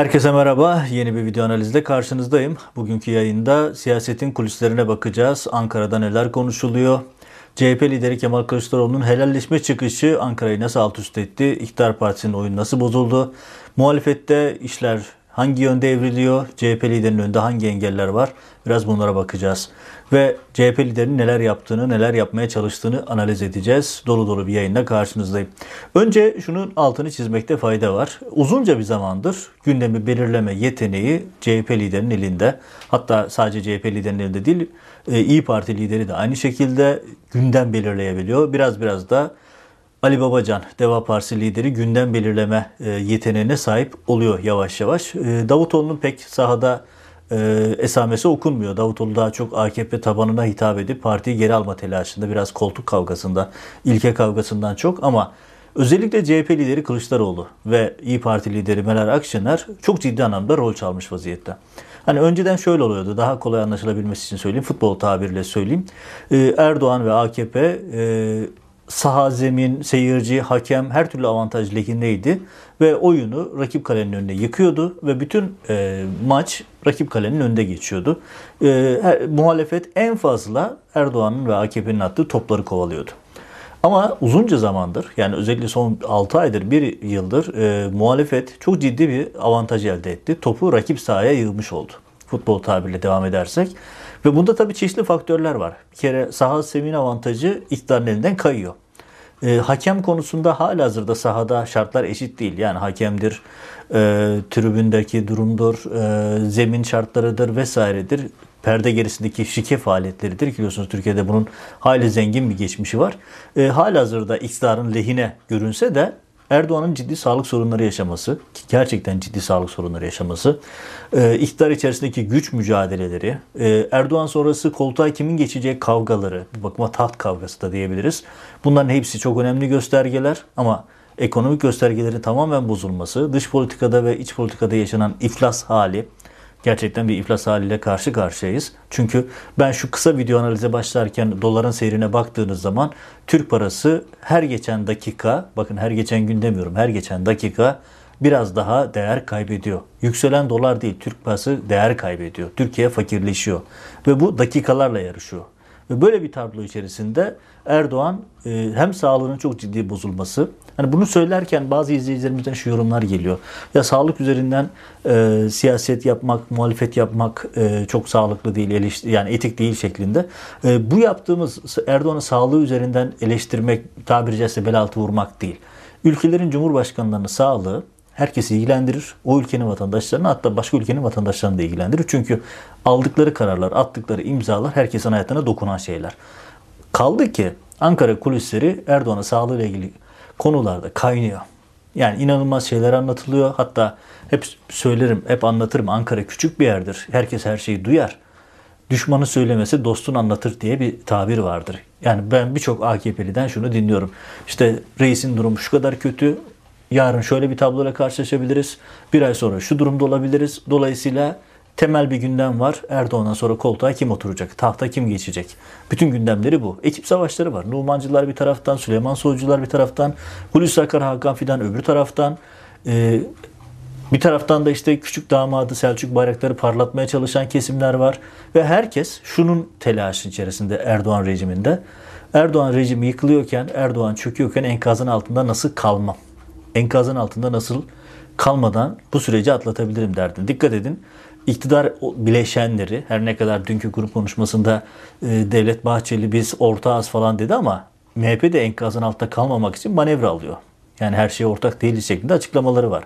Herkese merhaba. Yeni bir video analizde karşınızdayım. Bugünkü yayında siyasetin kulislerine bakacağız. Ankara'da neler konuşuluyor? CHP lideri Kemal Kılıçdaroğlu'nun helalleşme çıkışı Ankara'yı nasıl alt üst etti? İktidar Partisi'nin oyunu nasıl bozuldu? Muhalefette işler hangi yönde evriliyor? CHP liderinin önünde hangi engeller var? Biraz bunlara bakacağız. Ve CHP liderinin neler yaptığını, neler yapmaya çalıştığını analiz edeceğiz. Dolu dolu bir yayında karşınızdayım. Önce şunun altını çizmekte fayda var. Uzunca bir zamandır gündemi belirleme yeteneği CHP liderinin elinde. Hatta sadece CHP liderinin elinde değil, e, İyi Parti lideri de aynı şekilde gündem belirleyebiliyor. Biraz biraz da Ali Babacan, Deva Partisi lideri gündem belirleme e, yeteneğine sahip oluyor yavaş yavaş. E, Davutoğlu'nun pek sahada e, esamesi okunmuyor. Davutoğlu daha çok AKP tabanına hitap edip partiyi geri alma telaşında biraz koltuk kavgasında, ilke kavgasından çok ama özellikle CHP lideri Kılıçdaroğlu ve İyi Parti lideri Meral Akşener çok ciddi anlamda rol çalmış vaziyette. Hani önceden şöyle oluyordu. Daha kolay anlaşılabilmesi için söyleyeyim. Futbol tabiriyle söyleyeyim. Erdoğan ve AKP saha, zemin, seyirci, hakem her türlü avantaj lehindeydi. Ve oyunu rakip kalenin önüne yıkıyordu ve bütün e, maç rakip kalenin önünde geçiyordu. E, her, muhalefet en fazla Erdoğan'ın ve AKP'nin attığı topları kovalıyordu. Ama uzunca zamandır yani özellikle son 6 aydır 1 yıldır e, muhalefet çok ciddi bir avantaj elde etti. Topu rakip sahaya yığmış oldu. Futbol tabiriyle devam edersek. Ve bunda tabii çeşitli faktörler var. Bir kere saha semin avantajı iktidarın elinden kayıyor. E, hakem konusunda hala hazırda sahada şartlar eşit değil. Yani hakemdir, e, tribündeki durumdur, e, zemin şartlarıdır vesairedir. Perde gerisindeki şike faaliyetleridir. Biliyorsunuz Türkiye'de bunun hayli zengin bir geçmişi var. E, hala hazırda iktidarın lehine görünse de Erdoğan'ın ciddi sağlık sorunları yaşaması, ki gerçekten ciddi sağlık sorunları yaşaması, e, iktidar içerisindeki güç mücadeleleri, e, Erdoğan sonrası koltuğa kimin geçeceği kavgaları, bir bakıma taht kavgası da diyebiliriz. Bunların hepsi çok önemli göstergeler ama ekonomik göstergelerin tamamen bozulması, dış politikada ve iç politikada yaşanan iflas hali, gerçekten bir iflas haliyle karşı karşıyayız. Çünkü ben şu kısa video analize başlarken doların seyrine baktığınız zaman Türk parası her geçen dakika, bakın her geçen gün demiyorum, her geçen dakika biraz daha değer kaybediyor. Yükselen dolar değil, Türk parası değer kaybediyor. Türkiye fakirleşiyor ve bu dakikalarla yarışıyor. Ve böyle bir tablo içerisinde Erdoğan e, hem sağlığının çok ciddi bozulması. Hani bunu söylerken bazı izleyicilerimizden şu yorumlar geliyor. Ya sağlık üzerinden e, siyaset yapmak, muhalefet yapmak e, çok sağlıklı değil, eleştir, yani etik değil şeklinde. E, bu yaptığımız Erdoğan'ın sağlığı üzerinden eleştirmek, tabiri caizse bel altı vurmak değil. Ülkelerin cumhurbaşkanlarının sağlığı herkesi ilgilendirir. O ülkenin vatandaşlarını hatta başka ülkenin vatandaşlarını da ilgilendirir. Çünkü aldıkları kararlar, attıkları imzalar herkesin hayatına dokunan şeyler. Kaldı ki Ankara kulisleri Erdoğan'ın sağlığıyla ilgili konularda kaynıyor. Yani inanılmaz şeyler anlatılıyor. Hatta hep söylerim, hep anlatırım. Ankara küçük bir yerdir. Herkes her şeyi duyar. Düşmanı söylemesi dostun anlatır diye bir tabir vardır. Yani ben birçok AKP'liden şunu dinliyorum. İşte reisin durumu şu kadar kötü. Yarın şöyle bir tabloyla karşılaşabiliriz. Bir ay sonra şu durumda olabiliriz. Dolayısıyla temel bir gündem var. Erdoğan'dan sonra koltuğa kim oturacak? Tahta kim geçecek? Bütün gündemleri bu. Ekip savaşları var. Numancılar bir taraftan, Süleyman Soylucular bir taraftan, Hulusi Akar, Hakan Fidan öbür taraftan. Ee, bir taraftan da işte küçük damadı Selçuk bayrakları parlatmaya çalışan kesimler var. Ve herkes şunun telaşı içerisinde Erdoğan rejiminde. Erdoğan rejimi yıkılıyorken, Erdoğan çöküyorken enkazın altında nasıl kalmam? Enkazın altında nasıl kalmadan bu süreci atlatabilirim derdim. Dikkat edin iktidar bileşenleri her ne kadar dünkü grup konuşmasında e, Devlet Bahçeli biz ortağız falan dedi ama MHP de enkazın altta kalmamak için manevra alıyor. Yani her şey ortak değil şeklinde açıklamaları var.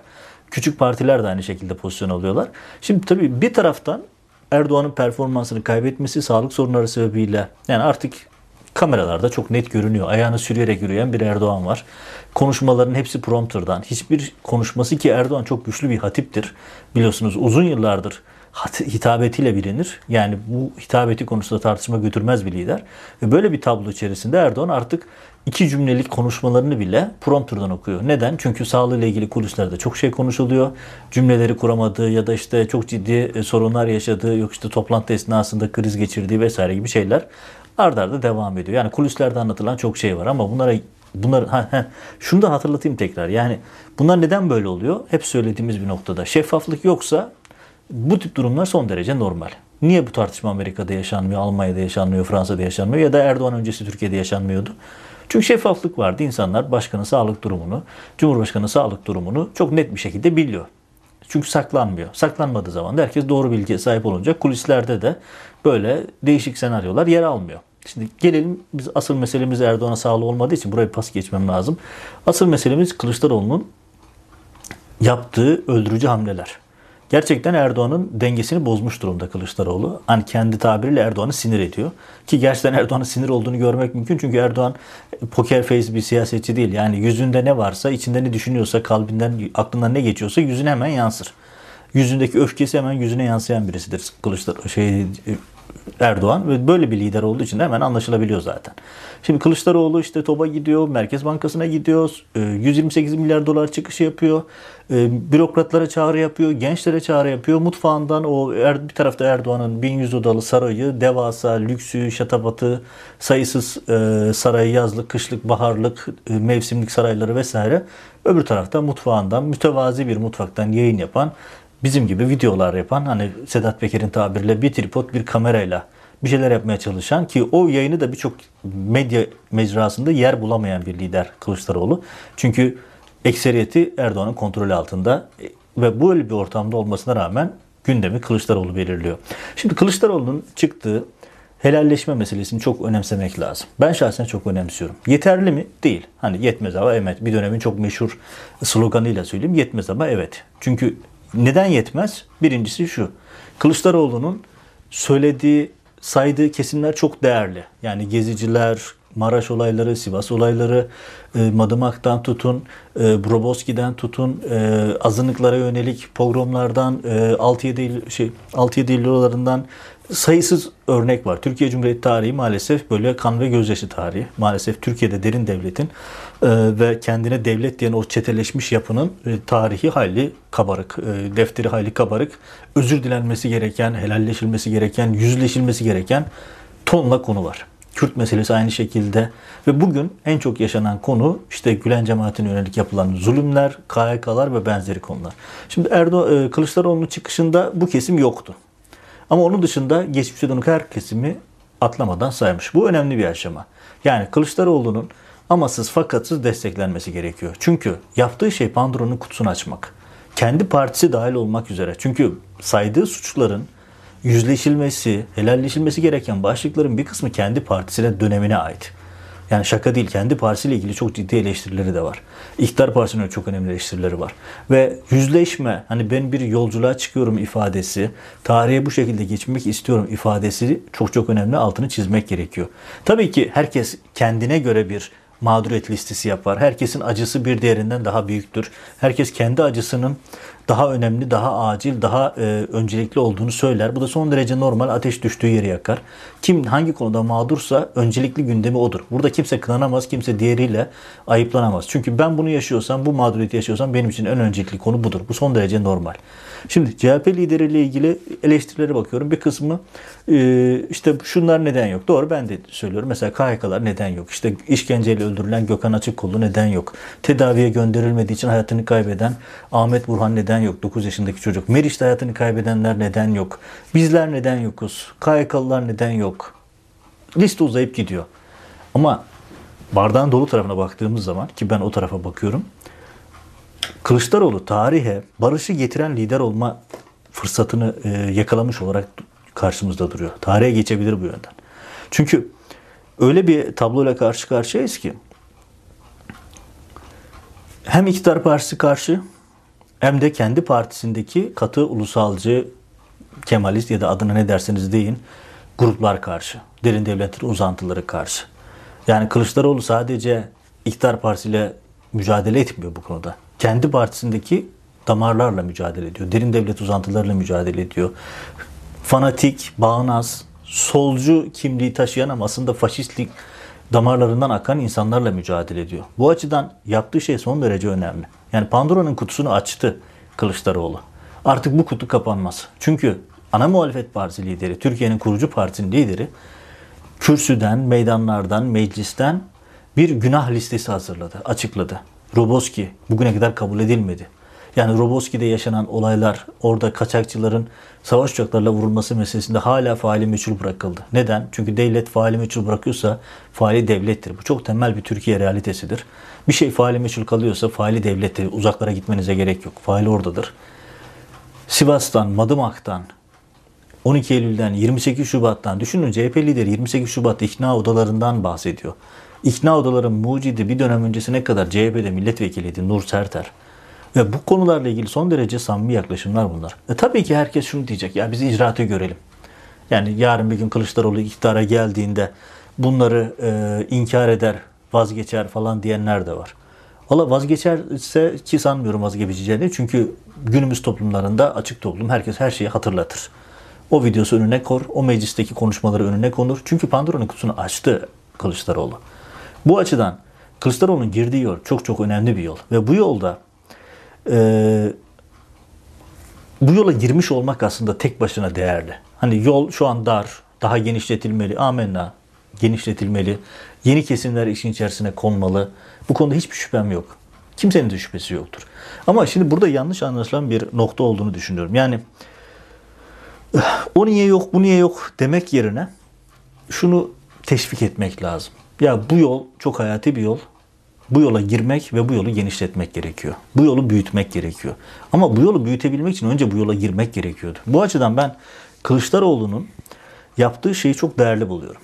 Küçük partiler de aynı şekilde pozisyon alıyorlar. Şimdi tabii bir taraftan Erdoğan'ın performansını kaybetmesi sağlık sorunları sebebiyle yani artık kameralarda çok net görünüyor. Ayağını sürüyerek yürüyen bir Erdoğan var. Konuşmaların hepsi prompterdan. Hiçbir konuşması ki Erdoğan çok güçlü bir hatiptir. Biliyorsunuz uzun yıllardır hitabetiyle bilinir. Yani bu hitabeti konusunda tartışma götürmez bir lider. Ve böyle bir tablo içerisinde Erdoğan artık iki cümlelik konuşmalarını bile prompterdan okuyor. Neden? Çünkü sağlığıyla ilgili kulislerde çok şey konuşuluyor. Cümleleri kuramadığı ya da işte çok ciddi e, sorunlar yaşadığı, yok işte toplantı esnasında kriz geçirdiği vesaire gibi şeyler ardarda arda devam ediyor. Yani kulislerde anlatılan çok şey var ama bunlara Bunlar ha, ha, şunu da hatırlatayım tekrar. Yani bunlar neden böyle oluyor? Hep söylediğimiz bir noktada. Şeffaflık yoksa bu tip durumlar son derece normal. Niye bu tartışma Amerika'da yaşanmıyor, Almanya'da yaşanmıyor, Fransa'da yaşanmıyor ya da Erdoğan öncesi Türkiye'de yaşanmıyordu? Çünkü şeffaflık vardı. İnsanlar başkanın sağlık durumunu, Cumhurbaşkanı sağlık durumunu çok net bir şekilde biliyor. Çünkü saklanmıyor. Saklanmadığı zaman da herkes doğru bilgiye sahip olunca kulislerde de böyle değişik senaryolar yer almıyor. Şimdi gelelim biz asıl meselemiz Erdoğan'a sağlığı olmadığı için burayı pas geçmem lazım. Asıl meselemiz Kılıçdaroğlu'nun yaptığı öldürücü hamleler. Gerçekten Erdoğan'ın dengesini bozmuş durumda Kılıçdaroğlu. Hani kendi tabiriyle Erdoğan'ı sinir ediyor. Ki gerçekten Erdoğan'ın sinir olduğunu görmek mümkün. Çünkü Erdoğan poker face bir siyasetçi değil. Yani yüzünde ne varsa, içinde ne düşünüyorsa, kalbinden, aklından ne geçiyorsa yüzüne hemen yansır. Yüzündeki öfkesi hemen yüzüne yansıyan birisidir Kılıçdaroğlu. Şey, Erdoğan ve böyle bir lider olduğu için hemen anlaşılabiliyor zaten. Şimdi Kılıçdaroğlu işte TOB'a gidiyor, Merkez Bankası'na gidiyor, 128 e, milyar dolar çıkışı yapıyor, e, bürokratlara çağrı yapıyor, gençlere çağrı yapıyor. Mutfağından o er, bir tarafta Erdoğan'ın 1100 odalı sarayı, devasa, lüksü, şatafatı, sayısız e, sarayı, yazlık, kışlık, baharlık, mevsimlik sarayları vesaire. Öbür tarafta mutfağından mütevazi bir mutfaktan yayın yapan bizim gibi videolar yapan hani Sedat Peker'in tabiriyle bir tripod bir kamerayla bir şeyler yapmaya çalışan ki o yayını da birçok medya mecrasında yer bulamayan bir lider Kılıçdaroğlu. Çünkü ekseriyeti Erdoğan'ın kontrolü altında ve böyle bir ortamda olmasına rağmen gündemi Kılıçdaroğlu belirliyor. Şimdi Kılıçdaroğlu'nun çıktığı helalleşme meselesini çok önemsemek lazım. Ben şahsen çok önemsiyorum. Yeterli mi? Değil. Hani yetmez ama evet. Bir dönemin çok meşhur sloganıyla söyleyeyim. Yetmez ama evet. Çünkü neden yetmez? Birincisi şu. Kılıçdaroğlu'nun söylediği, saydığı kesimler çok değerli. Yani geziciler, Maraş olayları, Sivas olayları, e, Madımak'tan tutun, e, Broboski'den tutun, e, azınlıklara yönelik pogromlardan, e, 6-7 şey 6-7 illolarından sayısız örnek var. Türkiye Cumhuriyeti tarihi maalesef böyle kan ve gözyaşı tarihi. Maalesef Türkiye'de derin devletin e, ve kendine devlet diyen o çeteleşmiş yapının e, tarihi hayli kabarık, e, defteri hayli kabarık. Özür dilenmesi gereken, helalleşilmesi gereken, yüzleşilmesi gereken tonla konu var. Kürt meselesi aynı şekilde ve bugün en çok yaşanan konu işte Gülen cemaatine yönelik yapılan zulümler, KHK'lar ve benzeri konular. Şimdi Erdoğan Kılıçdaroğlu'nun çıkışında bu kesim yoktu. Ama onun dışında geçmişe dönük her kesimi atlamadan saymış. Bu önemli bir aşama. Yani Kılıçdaroğlu'nun amasız fakatsız desteklenmesi gerekiyor. Çünkü yaptığı şey Pandora'nın kutusunu açmak. Kendi partisi dahil olmak üzere. Çünkü saydığı suçların yüzleşilmesi, helalleşilmesi gereken başlıkların bir kısmı kendi partisine dönemine ait. Yani şaka değil. Kendi partisiyle ilgili çok ciddi eleştirileri de var. İktidar Partisi'nin çok önemli eleştirileri var. Ve yüzleşme, hani ben bir yolculuğa çıkıyorum ifadesi, tarihe bu şekilde geçmek istiyorum ifadesi çok çok önemli. Altını çizmek gerekiyor. Tabii ki herkes kendine göre bir mağduriyet listesi yapar. Herkesin acısı bir diğerinden daha büyüktür. Herkes kendi acısının daha önemli, daha acil, daha e, öncelikli olduğunu söyler. Bu da son derece normal. Ateş düştüğü yeri yakar. Kim hangi konuda mağdursa öncelikli gündemi odur. Burada kimse kınanamaz, kimse diğeriyle ayıplanamaz. Çünkü ben bunu yaşıyorsam, bu mağduriyeti yaşıyorsam benim için en öncelikli konu budur. Bu son derece normal. Şimdi CHP lideriyle ilgili eleştirilere bakıyorum. Bir kısmı e, işte şunlar neden yok. Doğru ben de söylüyorum. Mesela KHK'lar neden yok? İşte işkenceyle öldürülen Gökhan Açıkkollu neden yok? Tedaviye gönderilmediği için hayatını kaybeden Ahmet Burhan neden yok? 9 yaşındaki çocuk. Meriç'te hayatını kaybedenler neden yok? Bizler neden yokuz? KHK'lılar neden yok? Liste uzayıp gidiyor. Ama bardağın dolu tarafına baktığımız zaman ki ben o tarafa bakıyorum. Kılıçdaroğlu tarihe barışı getiren lider olma fırsatını e, yakalamış olarak karşımızda duruyor. Tarihe geçebilir bu yönden. Çünkü öyle bir tabloyla karşı karşıyayız ki hem iktidar partisi karşı hem de kendi partisindeki katı ulusalcı, kemalist ya da adına ne derseniz deyin gruplar karşı. Derin devletin uzantıları karşı. Yani Kılıçdaroğlu sadece iktidar partisiyle mücadele etmiyor bu konuda kendi partisindeki damarlarla mücadele ediyor. Derin devlet uzantılarıyla mücadele ediyor. Fanatik, bağnaz, solcu kimliği taşıyan ama aslında faşistlik damarlarından akan insanlarla mücadele ediyor. Bu açıdan yaptığı şey son derece önemli. Yani Pandora'nın kutusunu açtı Kılıçdaroğlu. Artık bu kutu kapanmaz. Çünkü ana muhalefet partisi lideri, Türkiye'nin kurucu partisinin lideri kürsüden, meydanlardan, meclisten bir günah listesi hazırladı, açıkladı. Roboski bugüne kadar kabul edilmedi. Yani Roboski'de yaşanan olaylar, orada kaçakçıların savaş uçaklarla vurulması meselesinde hala faali meçhul bırakıldı. Neden? Çünkü devlet faali meçhul bırakıyorsa faali devlettir. Bu çok temel bir Türkiye realitesidir. Bir şey faali meçhul kalıyorsa faali devlettir. Uzaklara gitmenize gerek yok. Faali oradadır. Sivas'tan, Madımak'tan, 12 Eylül'den, 28 Şubat'tan düşünün CHP lideri 28 Şubat'ta ikna odalarından bahsediyor. İkna odaların mucidi bir dönem öncesine kadar CHP'de milletvekiliydi Nur Serter. Ve bu konularla ilgili son derece samimi yaklaşımlar bunlar. E tabii ki herkes şunu diyecek. Ya biz icraatı görelim. Yani yarın bir gün Kılıçdaroğlu iktidara geldiğinde bunları e, inkar eder, vazgeçer falan diyenler de var. Valla vazgeçerse ki sanmıyorum vazgeçeceğini. Çünkü günümüz toplumlarında açık toplum herkes her şeyi hatırlatır. O videosu önüne kor, o meclisteki konuşmaları önüne konur. Çünkü Pandora'nın kutusunu açtı Kılıçdaroğlu. Bu açıdan Kılıçdaroğlu'nun girdiği yol çok çok önemli bir yol. Ve bu yolda e, bu yola girmiş olmak aslında tek başına değerli. Hani yol şu an dar, daha genişletilmeli. Amenna genişletilmeli. Yeni kesimler işin içerisine konmalı. Bu konuda hiçbir şüphem yok. Kimsenin de şüphesi yoktur. Ama şimdi burada yanlış anlaşılan bir nokta olduğunu düşünüyorum. Yani o niye yok, bu niye yok demek yerine şunu teşvik etmek lazım. Ya bu yol çok hayati bir yol. Bu yola girmek ve bu yolu genişletmek gerekiyor. Bu yolu büyütmek gerekiyor. Ama bu yolu büyütebilmek için önce bu yola girmek gerekiyordu. Bu açıdan ben Kılıçdaroğlu'nun yaptığı şeyi çok değerli buluyorum.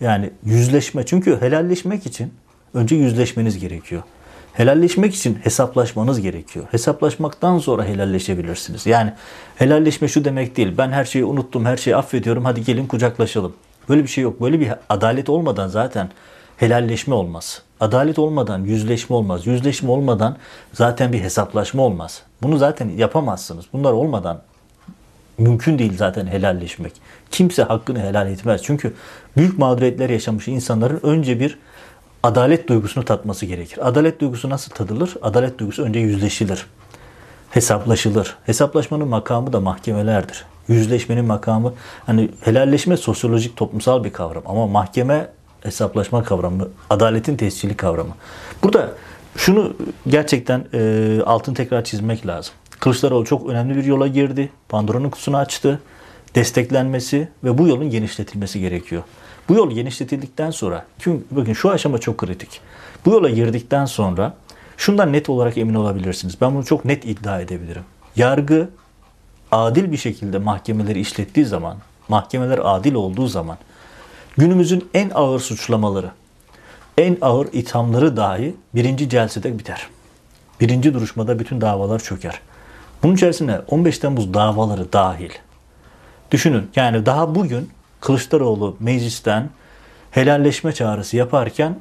Yani yüzleşme. Çünkü helalleşmek için önce yüzleşmeniz gerekiyor. Helalleşmek için hesaplaşmanız gerekiyor. Hesaplaşmaktan sonra helalleşebilirsiniz. Yani helalleşme şu demek değil. Ben her şeyi unuttum, her şeyi affediyorum. Hadi gelin kucaklaşalım. Böyle bir şey yok. Böyle bir adalet olmadan zaten helalleşme olmaz. Adalet olmadan yüzleşme olmaz. Yüzleşme olmadan zaten bir hesaplaşma olmaz. Bunu zaten yapamazsınız. Bunlar olmadan mümkün değil zaten helalleşmek. Kimse hakkını helal etmez. Çünkü büyük mağduriyetler yaşamış insanların önce bir adalet duygusunu tatması gerekir. Adalet duygusu nasıl tadılır? Adalet duygusu önce yüzleşilir. Hesaplaşılır. Hesaplaşmanın makamı da mahkemelerdir. Yüzleşmenin makamı hani helalleşme sosyolojik toplumsal bir kavram ama mahkeme hesaplaşma kavramı, adaletin tescili kavramı. Burada şunu gerçekten e, altın tekrar çizmek lazım. Kılıçdaroğlu çok önemli bir yola girdi. Pandora'nın kutusunu açtı. Desteklenmesi ve bu yolun genişletilmesi gerekiyor. Bu yol genişletildikten sonra, çünkü bakın şu aşama çok kritik. Bu yola girdikten sonra şundan net olarak emin olabilirsiniz. Ben bunu çok net iddia edebilirim. Yargı adil bir şekilde mahkemeleri işlettiği zaman, mahkemeler adil olduğu zaman günümüzün en ağır suçlamaları, en ağır ithamları dahi birinci celsede biter. Birinci duruşmada bütün davalar çöker. Bunun içerisinde 15 Temmuz davaları dahil. Düşünün yani daha bugün Kılıçdaroğlu meclisten helalleşme çağrısı yaparken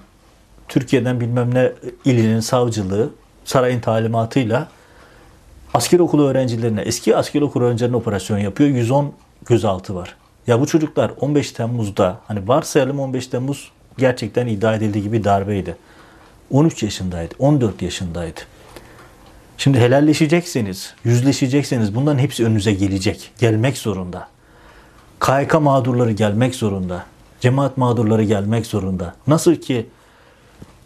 Türkiye'den bilmem ne ilinin savcılığı sarayın talimatıyla asker okulu öğrencilerine, eski asker okulu öğrencilerine operasyon yapıyor. 110 gözaltı var. Ya bu çocuklar 15 Temmuz'da hani varsayalım 15 Temmuz gerçekten iddia edildiği gibi darbeydi. 13 yaşındaydı, 14 yaşındaydı. Şimdi helalleşecekseniz, yüzleşecekseniz bunların hepsi önünüze gelecek. Gelmek zorunda. KYK mağdurları gelmek zorunda. Cemaat mağdurları gelmek zorunda. Nasıl ki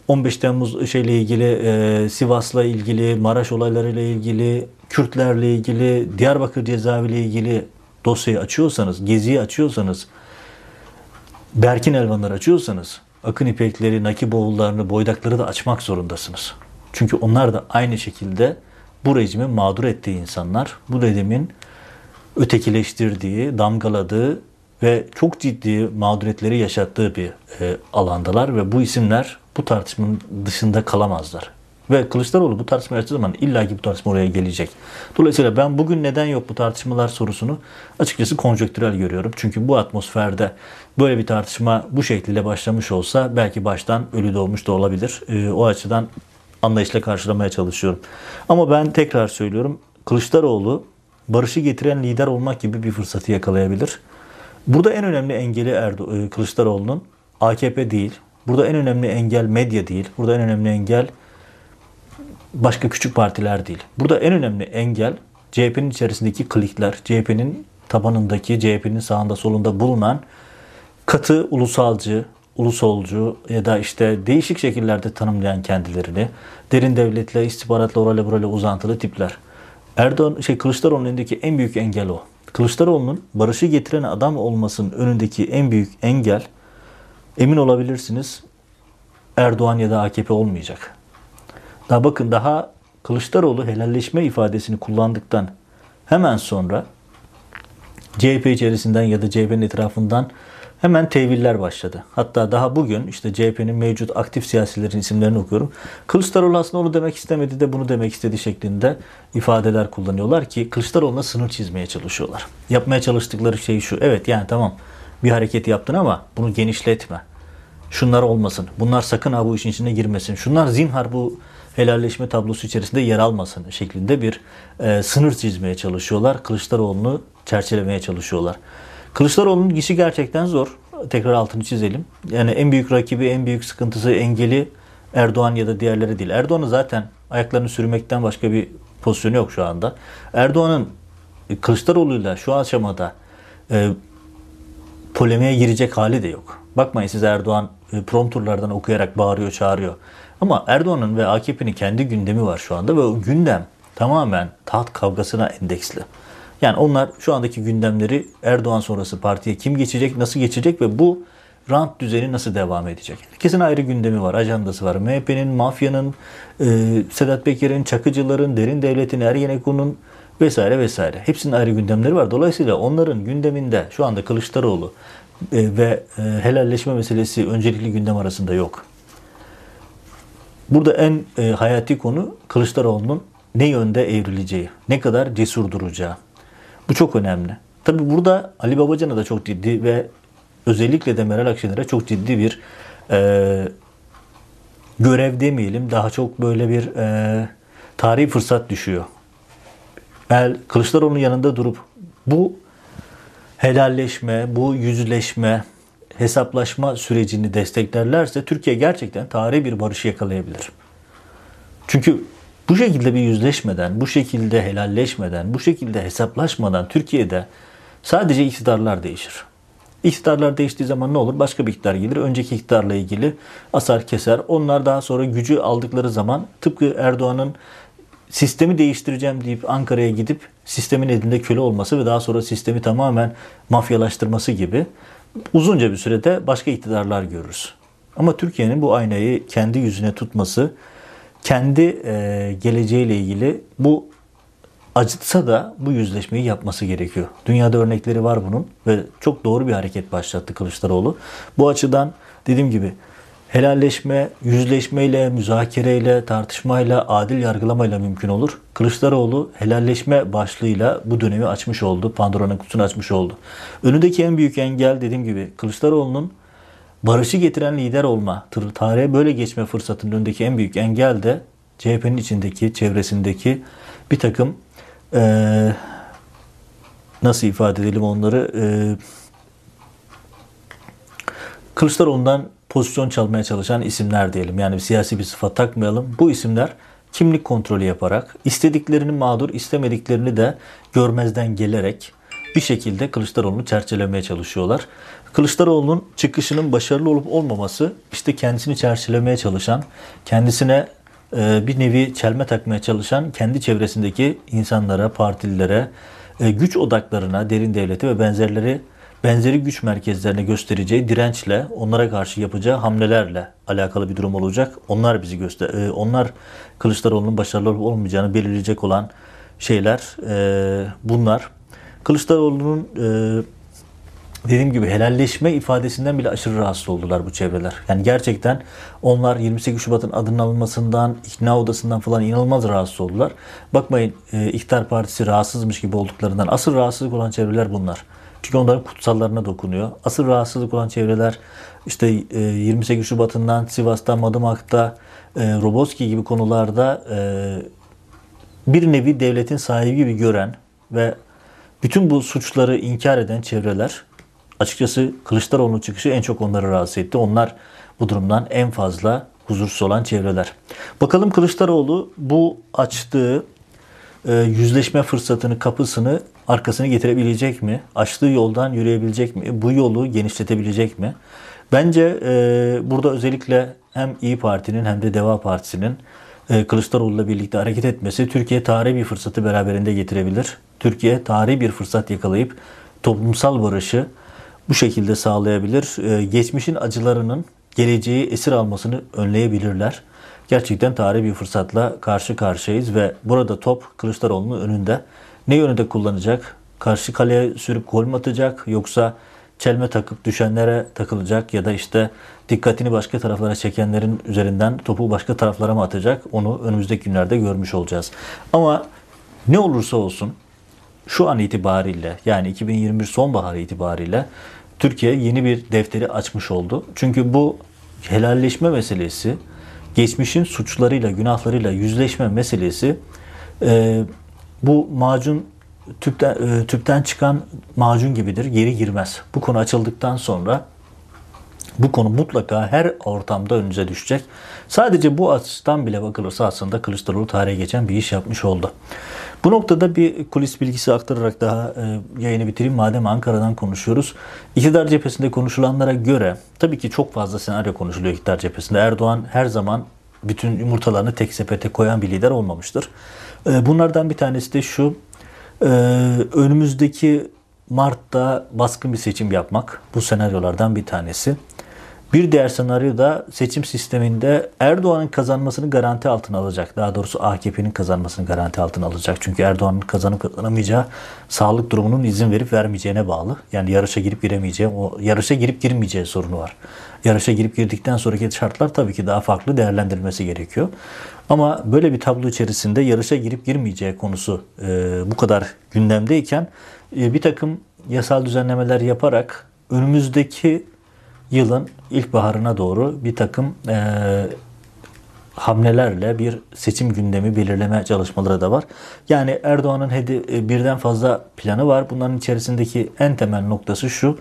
15 Temmuz şeyle ilgili, e, Sivas'la ilgili, Maraş olaylarıyla ilgili, Kürtlerle ilgili, Diyarbakır cezaeviyle ilgili dosyayı açıyorsanız, geziyi açıyorsanız, Berkin Elvanları açıyorsanız, Akın İpekleri, Nakip oğullarını, boydakları da açmak zorundasınız. Çünkü onlar da aynı şekilde bu rejimin mağdur ettiği insanlar, bu rejimin ötekileştirdiği, damgaladığı ve çok ciddi mağduriyetleri yaşattığı bir e, alandalar ve bu isimler bu tartışmanın dışında kalamazlar. Ve Kılıçdaroğlu bu tartışma açtığı zaman illa ki bu tartışma oraya gelecek. Dolayısıyla ben bugün neden yok bu tartışmalar sorusunu açıkçası konjonktürel görüyorum. Çünkü bu atmosferde böyle bir tartışma bu şekilde başlamış olsa belki baştan ölü doğmuş da olabilir. E, o açıdan anlayışla karşılamaya çalışıyorum. Ama ben tekrar söylüyorum Kılıçdaroğlu barışı getiren lider olmak gibi bir fırsatı yakalayabilir. Burada en önemli engeli Erdo e, Kılıçdaroğlu'nun AKP değil. Burada en önemli engel medya değil. Burada en önemli engel başka küçük partiler değil. Burada en önemli engel CHP'nin içerisindeki klikler, CHP'nin tabanındaki, CHP'nin sağında solunda bulunan katı ulusalcı, ulusolcu ya da işte değişik şekillerde tanımlayan kendilerini derin devletle, istihbaratla orayla burayla uzantılı tipler. Erdoğan, şey Kılıçdaroğlu'nun önündeki en büyük engel o. Kılıçdaroğlu'nun barışı getiren adam olmasının önündeki en büyük engel emin olabilirsiniz Erdoğan ya da AKP olmayacak. Daha bakın daha Kılıçdaroğlu helalleşme ifadesini kullandıktan hemen sonra CHP içerisinden ya da CHP'nin etrafından hemen teviller başladı. Hatta daha bugün işte CHP'nin mevcut aktif siyasilerin isimlerini okuyorum. Kılıçdaroğlu aslında onu demek istemedi de bunu demek istedi şeklinde ifadeler kullanıyorlar ki Kılıçdaroğlu'na sınır çizmeye çalışıyorlar. Yapmaya çalıştıkları şey şu. Evet yani tamam bir hareket yaptın ama bunu genişletme. Şunlar olmasın. Bunlar sakın ha bu işin içine girmesin. Şunlar zinhar bu helalleşme tablosu içerisinde yer almasın şeklinde bir e, sınır çizmeye çalışıyorlar. Kılıçdaroğlu'nu çerçelemeye çalışıyorlar. Kılıçdaroğlu'nun işi gerçekten zor. Tekrar altını çizelim. Yani en büyük rakibi, en büyük sıkıntısı, engeli Erdoğan ya da diğerleri değil. Erdoğan'ın zaten ayaklarını sürmekten başka bir pozisyonu yok şu anda. Erdoğan'ın Kılıçdaroğlu'yla şu aşamada e, polemiğe girecek hali de yok. Bakmayın siz Erdoğan e, prompturlardan okuyarak bağırıyor, çağırıyor. Ama Erdoğan'ın ve AKP'nin kendi gündemi var şu anda ve o gündem tamamen taht kavgasına endeksli. Yani onlar şu andaki gündemleri Erdoğan sonrası partiye kim geçecek, nasıl geçecek ve bu rant düzeni nasıl devam edecek? Herkesin ayrı gündemi var, ajandası var. MHP'nin, mafyanın, e, Sedat Peker'in, Çakıcıların, Derin Devlet'in, Ergenekon'un vesaire vesaire. Hepsinin ayrı gündemleri var. Dolayısıyla onların gündeminde şu anda Kılıçdaroğlu e, ve e, helalleşme meselesi öncelikli gündem arasında yok. Burada en e, hayati konu Kılıçdaroğlu'nun ne yönde evrileceği, ne kadar cesur duracağı. Bu çok önemli. Tabi burada Ali Babacan'a da çok ciddi ve özellikle de Meral Akşener'e çok ciddi bir e, görev demeyelim. Daha çok böyle bir e, tarihi fırsat düşüyor. El Kılıçdaroğlu'nun yanında durup bu helalleşme, bu yüzleşme, hesaplaşma sürecini desteklerlerse Türkiye gerçekten tarihi bir barışı yakalayabilir. Çünkü bu şekilde bir yüzleşmeden, bu şekilde helalleşmeden, bu şekilde hesaplaşmadan Türkiye'de sadece iktidarlar değişir. İktidarlar değiştiği zaman ne olur? Başka bir iktidar gelir. Önceki iktidarla ilgili asar keser. Onlar daha sonra gücü aldıkları zaman tıpkı Erdoğan'ın sistemi değiştireceğim deyip Ankara'ya gidip sistemin elinde köle olması ve daha sonra sistemi tamamen mafyalaştırması gibi uzunca bir sürede başka iktidarlar görürüz. Ama Türkiye'nin bu aynayı kendi yüzüne tutması, kendi e, geleceğiyle ilgili bu acıtsa da bu yüzleşmeyi yapması gerekiyor. Dünyada örnekleri var bunun ve çok doğru bir hareket başlattı Kılıçdaroğlu. Bu açıdan dediğim gibi helalleşme, yüzleşmeyle, müzakereyle, tartışmayla, adil yargılamayla mümkün olur. Kılıçdaroğlu helalleşme başlığıyla bu dönemi açmış oldu. Pandora'nın kutusunu açmış oldu. Önündeki en büyük engel dediğim gibi Kılıçdaroğlu'nun barışı getiren lider olma, tarihe böyle geçme fırsatının önündeki en büyük engel de CHP'nin içindeki, çevresindeki bir takım ee, nasıl ifade edelim onları e, Kılıçdaroğlu'ndan pozisyon çalmaya çalışan isimler diyelim. Yani siyasi bir sıfat takmayalım. Bu isimler kimlik kontrolü yaparak, istediklerini mağdur, istemediklerini de görmezden gelerek bir şekilde Kılıçdaroğlu'nu çerçelemeye çalışıyorlar. Kılıçdaroğlu'nun çıkışının başarılı olup olmaması işte kendisini çerçelemeye çalışan, kendisine e, bir nevi çelme takmaya çalışan kendi çevresindeki insanlara, partililere, e, güç odaklarına, derin devleti ve benzerleri benzeri güç merkezlerine göstereceği dirençle, onlara karşı yapacağı hamlelerle alakalı bir durum olacak. Onlar bizi göster, e, onlar Kılıçdaroğlu'nun başarılı olup olmayacağını belirleyecek olan şeyler bunlar. Kılıçdaroğlu'nun dediğim gibi helalleşme ifadesinden bile aşırı rahatsız oldular bu çevreler. Yani gerçekten onlar 28 Şubat'ın adının alınmasından, ikna odasından falan inanılmaz rahatsız oldular. Bakmayın e, İktidar Partisi rahatsızmış gibi olduklarından asıl rahatsızlık olan çevreler bunlar. Çünkü onların kutsallarına dokunuyor. Asıl rahatsızlık olan çevreler işte 28 Şubat'ından Sivas'ta, Madımak'ta, e, Roboski gibi konularda e, bir nevi devletin sahibi gibi gören ve bütün bu suçları inkar eden çevreler açıkçası Kılıçdaroğlu'nun çıkışı en çok onları rahatsız etti. Onlar bu durumdan en fazla huzursuz olan çevreler. Bakalım Kılıçdaroğlu bu açtığı e, yüzleşme fırsatını, kapısını arkasını getirebilecek mi? Açtığı yoldan yürüyebilecek mi? Bu yolu genişletebilecek mi? Bence e, burada özellikle hem İyi Parti'nin hem de Deva Partisi'nin e, Kılıçdaroğlu'la birlikte hareket etmesi Türkiye tarihi bir fırsatı beraberinde getirebilir. Türkiye tarihi bir fırsat yakalayıp toplumsal barışı bu şekilde sağlayabilir. E, geçmişin acılarının geleceği esir almasını önleyebilirler. Gerçekten tarihi bir fırsatla karşı karşıyayız ve burada top Kılıçdaroğlu'nun önünde. Ne yönde kullanacak? Karşı kaleye sürüp gol mü atacak yoksa çelme takıp düşenlere takılacak ya da işte dikkatini başka taraflara çekenlerin üzerinden topu başka taraflara mı atacak onu önümüzdeki günlerde görmüş olacağız. Ama ne olursa olsun şu an itibariyle yani 2021 sonbaharı itibariyle Türkiye yeni bir defteri açmış oldu. Çünkü bu helalleşme meselesi, geçmişin suçlarıyla, günahlarıyla yüzleşme meselesi e, bu macun tüpten, e, tüpten çıkan macun gibidir. Geri girmez. Bu konu açıldıktan sonra bu konu mutlaka her ortamda önünüze düşecek. Sadece bu açıdan bile bakılırsa aslında Kılıçdaroğlu tarihe geçen bir iş yapmış oldu. Bu noktada bir kulis bilgisi aktararak daha e, yayını bitireyim. Madem Ankara'dan konuşuyoruz. İktidar cephesinde konuşulanlara göre tabii ki çok fazla senaryo konuşuluyor iktidar cephesinde. Erdoğan her zaman bütün yumurtalarını tek sepete koyan bir lider olmamıştır. E, bunlardan bir tanesi de şu. E, önümüzdeki Mart'ta baskın bir seçim yapmak. Bu senaryolardan bir tanesi. Bir diğer senaryo da seçim sisteminde Erdoğan'ın kazanmasını garanti altına alacak. Daha doğrusu AKP'nin kazanmasını garanti altına alacak. Çünkü Erdoğan'ın kazanıp kazanamayacağı sağlık durumunun izin verip vermeyeceğine bağlı. Yani yarışa girip giremeyeceği, o yarışa girip girmeyeceği sorunu var. Yarışa girip girdikten sonraki şartlar tabii ki daha farklı değerlendirilmesi gerekiyor. Ama böyle bir tablo içerisinde yarışa girip girmeyeceği konusu e, bu kadar gündemdeyken e, bir takım yasal düzenlemeler yaparak önümüzdeki yılın ilkbaharına doğru bir takım e, hamlelerle bir seçim gündemi belirleme çalışmaları da var. Yani Erdoğan'ın hedi, birden fazla planı var. Bunların içerisindeki en temel noktası şu.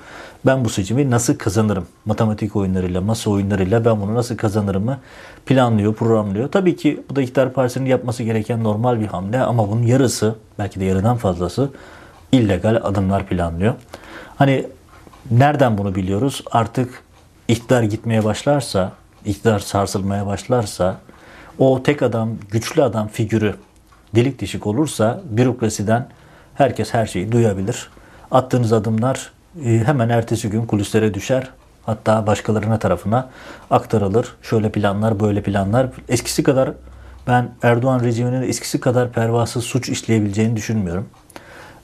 Ben bu seçimi nasıl kazanırım? Matematik oyunlarıyla, masa oyunlarıyla ben bunu nasıl kazanırımı planlıyor, programlıyor. Tabii ki bu da iktidar partisinin yapması gereken normal bir hamle ama bunun yarısı, belki de yarıdan fazlası illegal adımlar planlıyor. Hani nereden bunu biliyoruz? Artık iktidar gitmeye başlarsa, iktidar sarsılmaya başlarsa, o tek adam, güçlü adam figürü delik dişik olursa bürokrasiden herkes her şeyi duyabilir. Attığınız adımlar e, hemen ertesi gün kulislere düşer. Hatta başkalarına tarafına aktarılır. Şöyle planlar, böyle planlar. Eskisi kadar ben Erdoğan rejiminin eskisi kadar pervasız suç işleyebileceğini düşünmüyorum.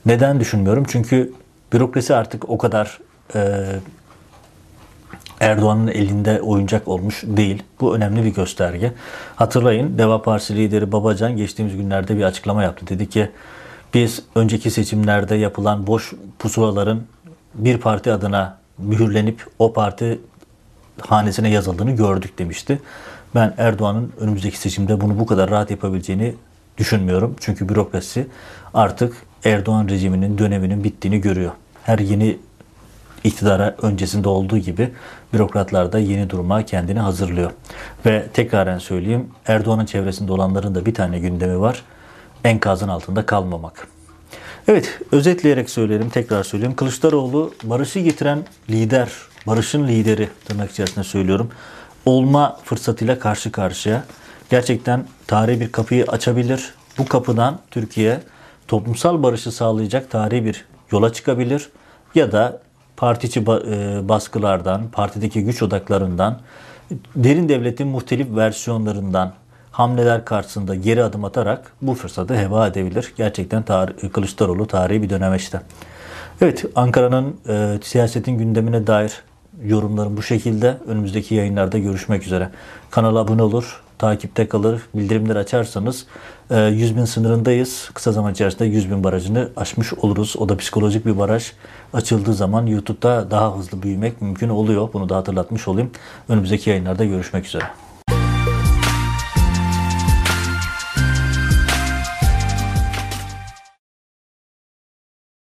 Neden düşünmüyorum? Çünkü bürokrasi artık o kadar e, Erdoğan'ın elinde oyuncak olmuş değil. Bu önemli bir gösterge. Hatırlayın Deva Partisi lideri Babacan geçtiğimiz günlerde bir açıklama yaptı. Dedi ki biz önceki seçimlerde yapılan boş pusulaların bir parti adına mühürlenip o parti hanesine yazıldığını gördük demişti. Ben Erdoğan'ın önümüzdeki seçimde bunu bu kadar rahat yapabileceğini düşünmüyorum. Çünkü bürokrasi artık Erdoğan rejiminin döneminin bittiğini görüyor. Her yeni iktidara öncesinde olduğu gibi bürokratlar da yeni duruma kendini hazırlıyor. Ve tekraren söyleyeyim Erdoğan'ın çevresinde olanların da bir tane gündemi var. Enkazın altında kalmamak. Evet özetleyerek söyleyelim tekrar söyleyeyim. Kılıçdaroğlu barışı getiren lider, barışın lideri tırnak içerisinde söylüyorum. Olma fırsatıyla karşı karşıya. Gerçekten tarihi bir kapıyı açabilir. Bu kapıdan Türkiye toplumsal barışı sağlayacak tarihi bir yola çıkabilir. Ya da partiçi e, baskılardan, partideki güç odaklarından, derin devletin muhtelif versiyonlarından hamleler karşısında geri adım atarak bu fırsatı heba edebilir. Gerçekten tar- Kılıçdaroğlu tarihi bir dönemeçte. Evet Ankara'nın e, siyasetin gündemine dair yorumlarım bu şekilde. Önümüzdeki yayınlarda görüşmek üzere. Kanala abone olur, takipte kalır, bildirimleri açarsanız 100 e, bin sınırındayız. Kısa zaman içerisinde 100 bin barajını aşmış oluruz. O da psikolojik bir baraj. Açıldığı zaman YouTube'da daha hızlı büyümek mümkün oluyor. Bunu da hatırlatmış olayım. Önümüzdeki yayınlarda görüşmek üzere.